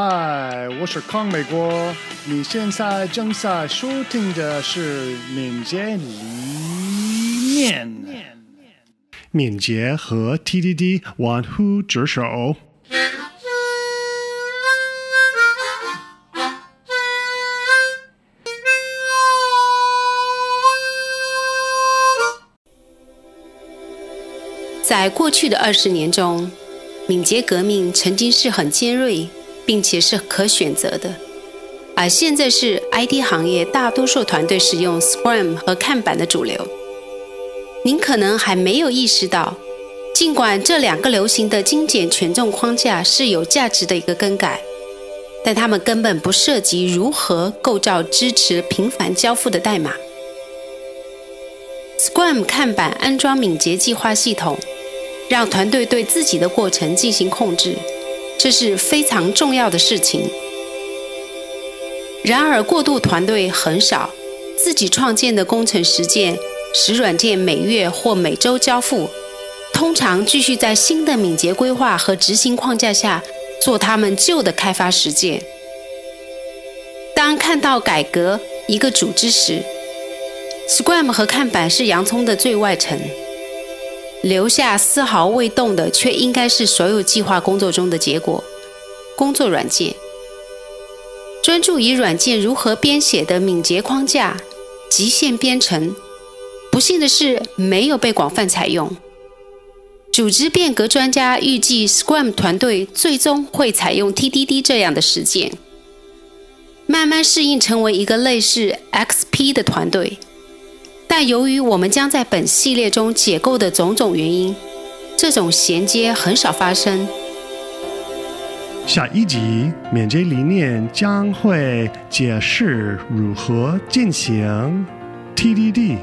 嗨，我是康美国。你现在正在收听的是敏捷理念。敏捷和 TDD 玩忽职守。在过去的二十年中，敏捷革命曾经是很尖锐，并且是可选择的，而现在是 IT 行业大多数团队使用 Scrum 和看板的主流。您可能还没有意识到，尽管这两个流行的精简权重框架是有价值的一个更改，但它们根本不涉及如何构造支持频繁交付的代码。Scrum 看板安装敏捷计划系统。让团队对自己的过程进行控制，这是非常重要的事情。然而，过渡团队很少，自己创建的工程实践使软件每月或每周交付，通常继续在新的敏捷规划和执行框架下做他们旧的开发实践。当看到改革一个组织时，Scrum 和看板是洋葱的最外层。留下丝毫未动的，却应该是所有计划工作中的结果。工作软件专注于软件如何编写的敏捷框架，极限编程。不幸的是，没有被广泛采用。组织变革专家预计，Scrum 团队最终会采用 TDD 这样的实践，慢慢适应成为一个类似 XP 的团队。但由于我们将在本系列中解构的种种原因，这种衔接很少发生。下一集免接理念将会解释如何进行 TDD。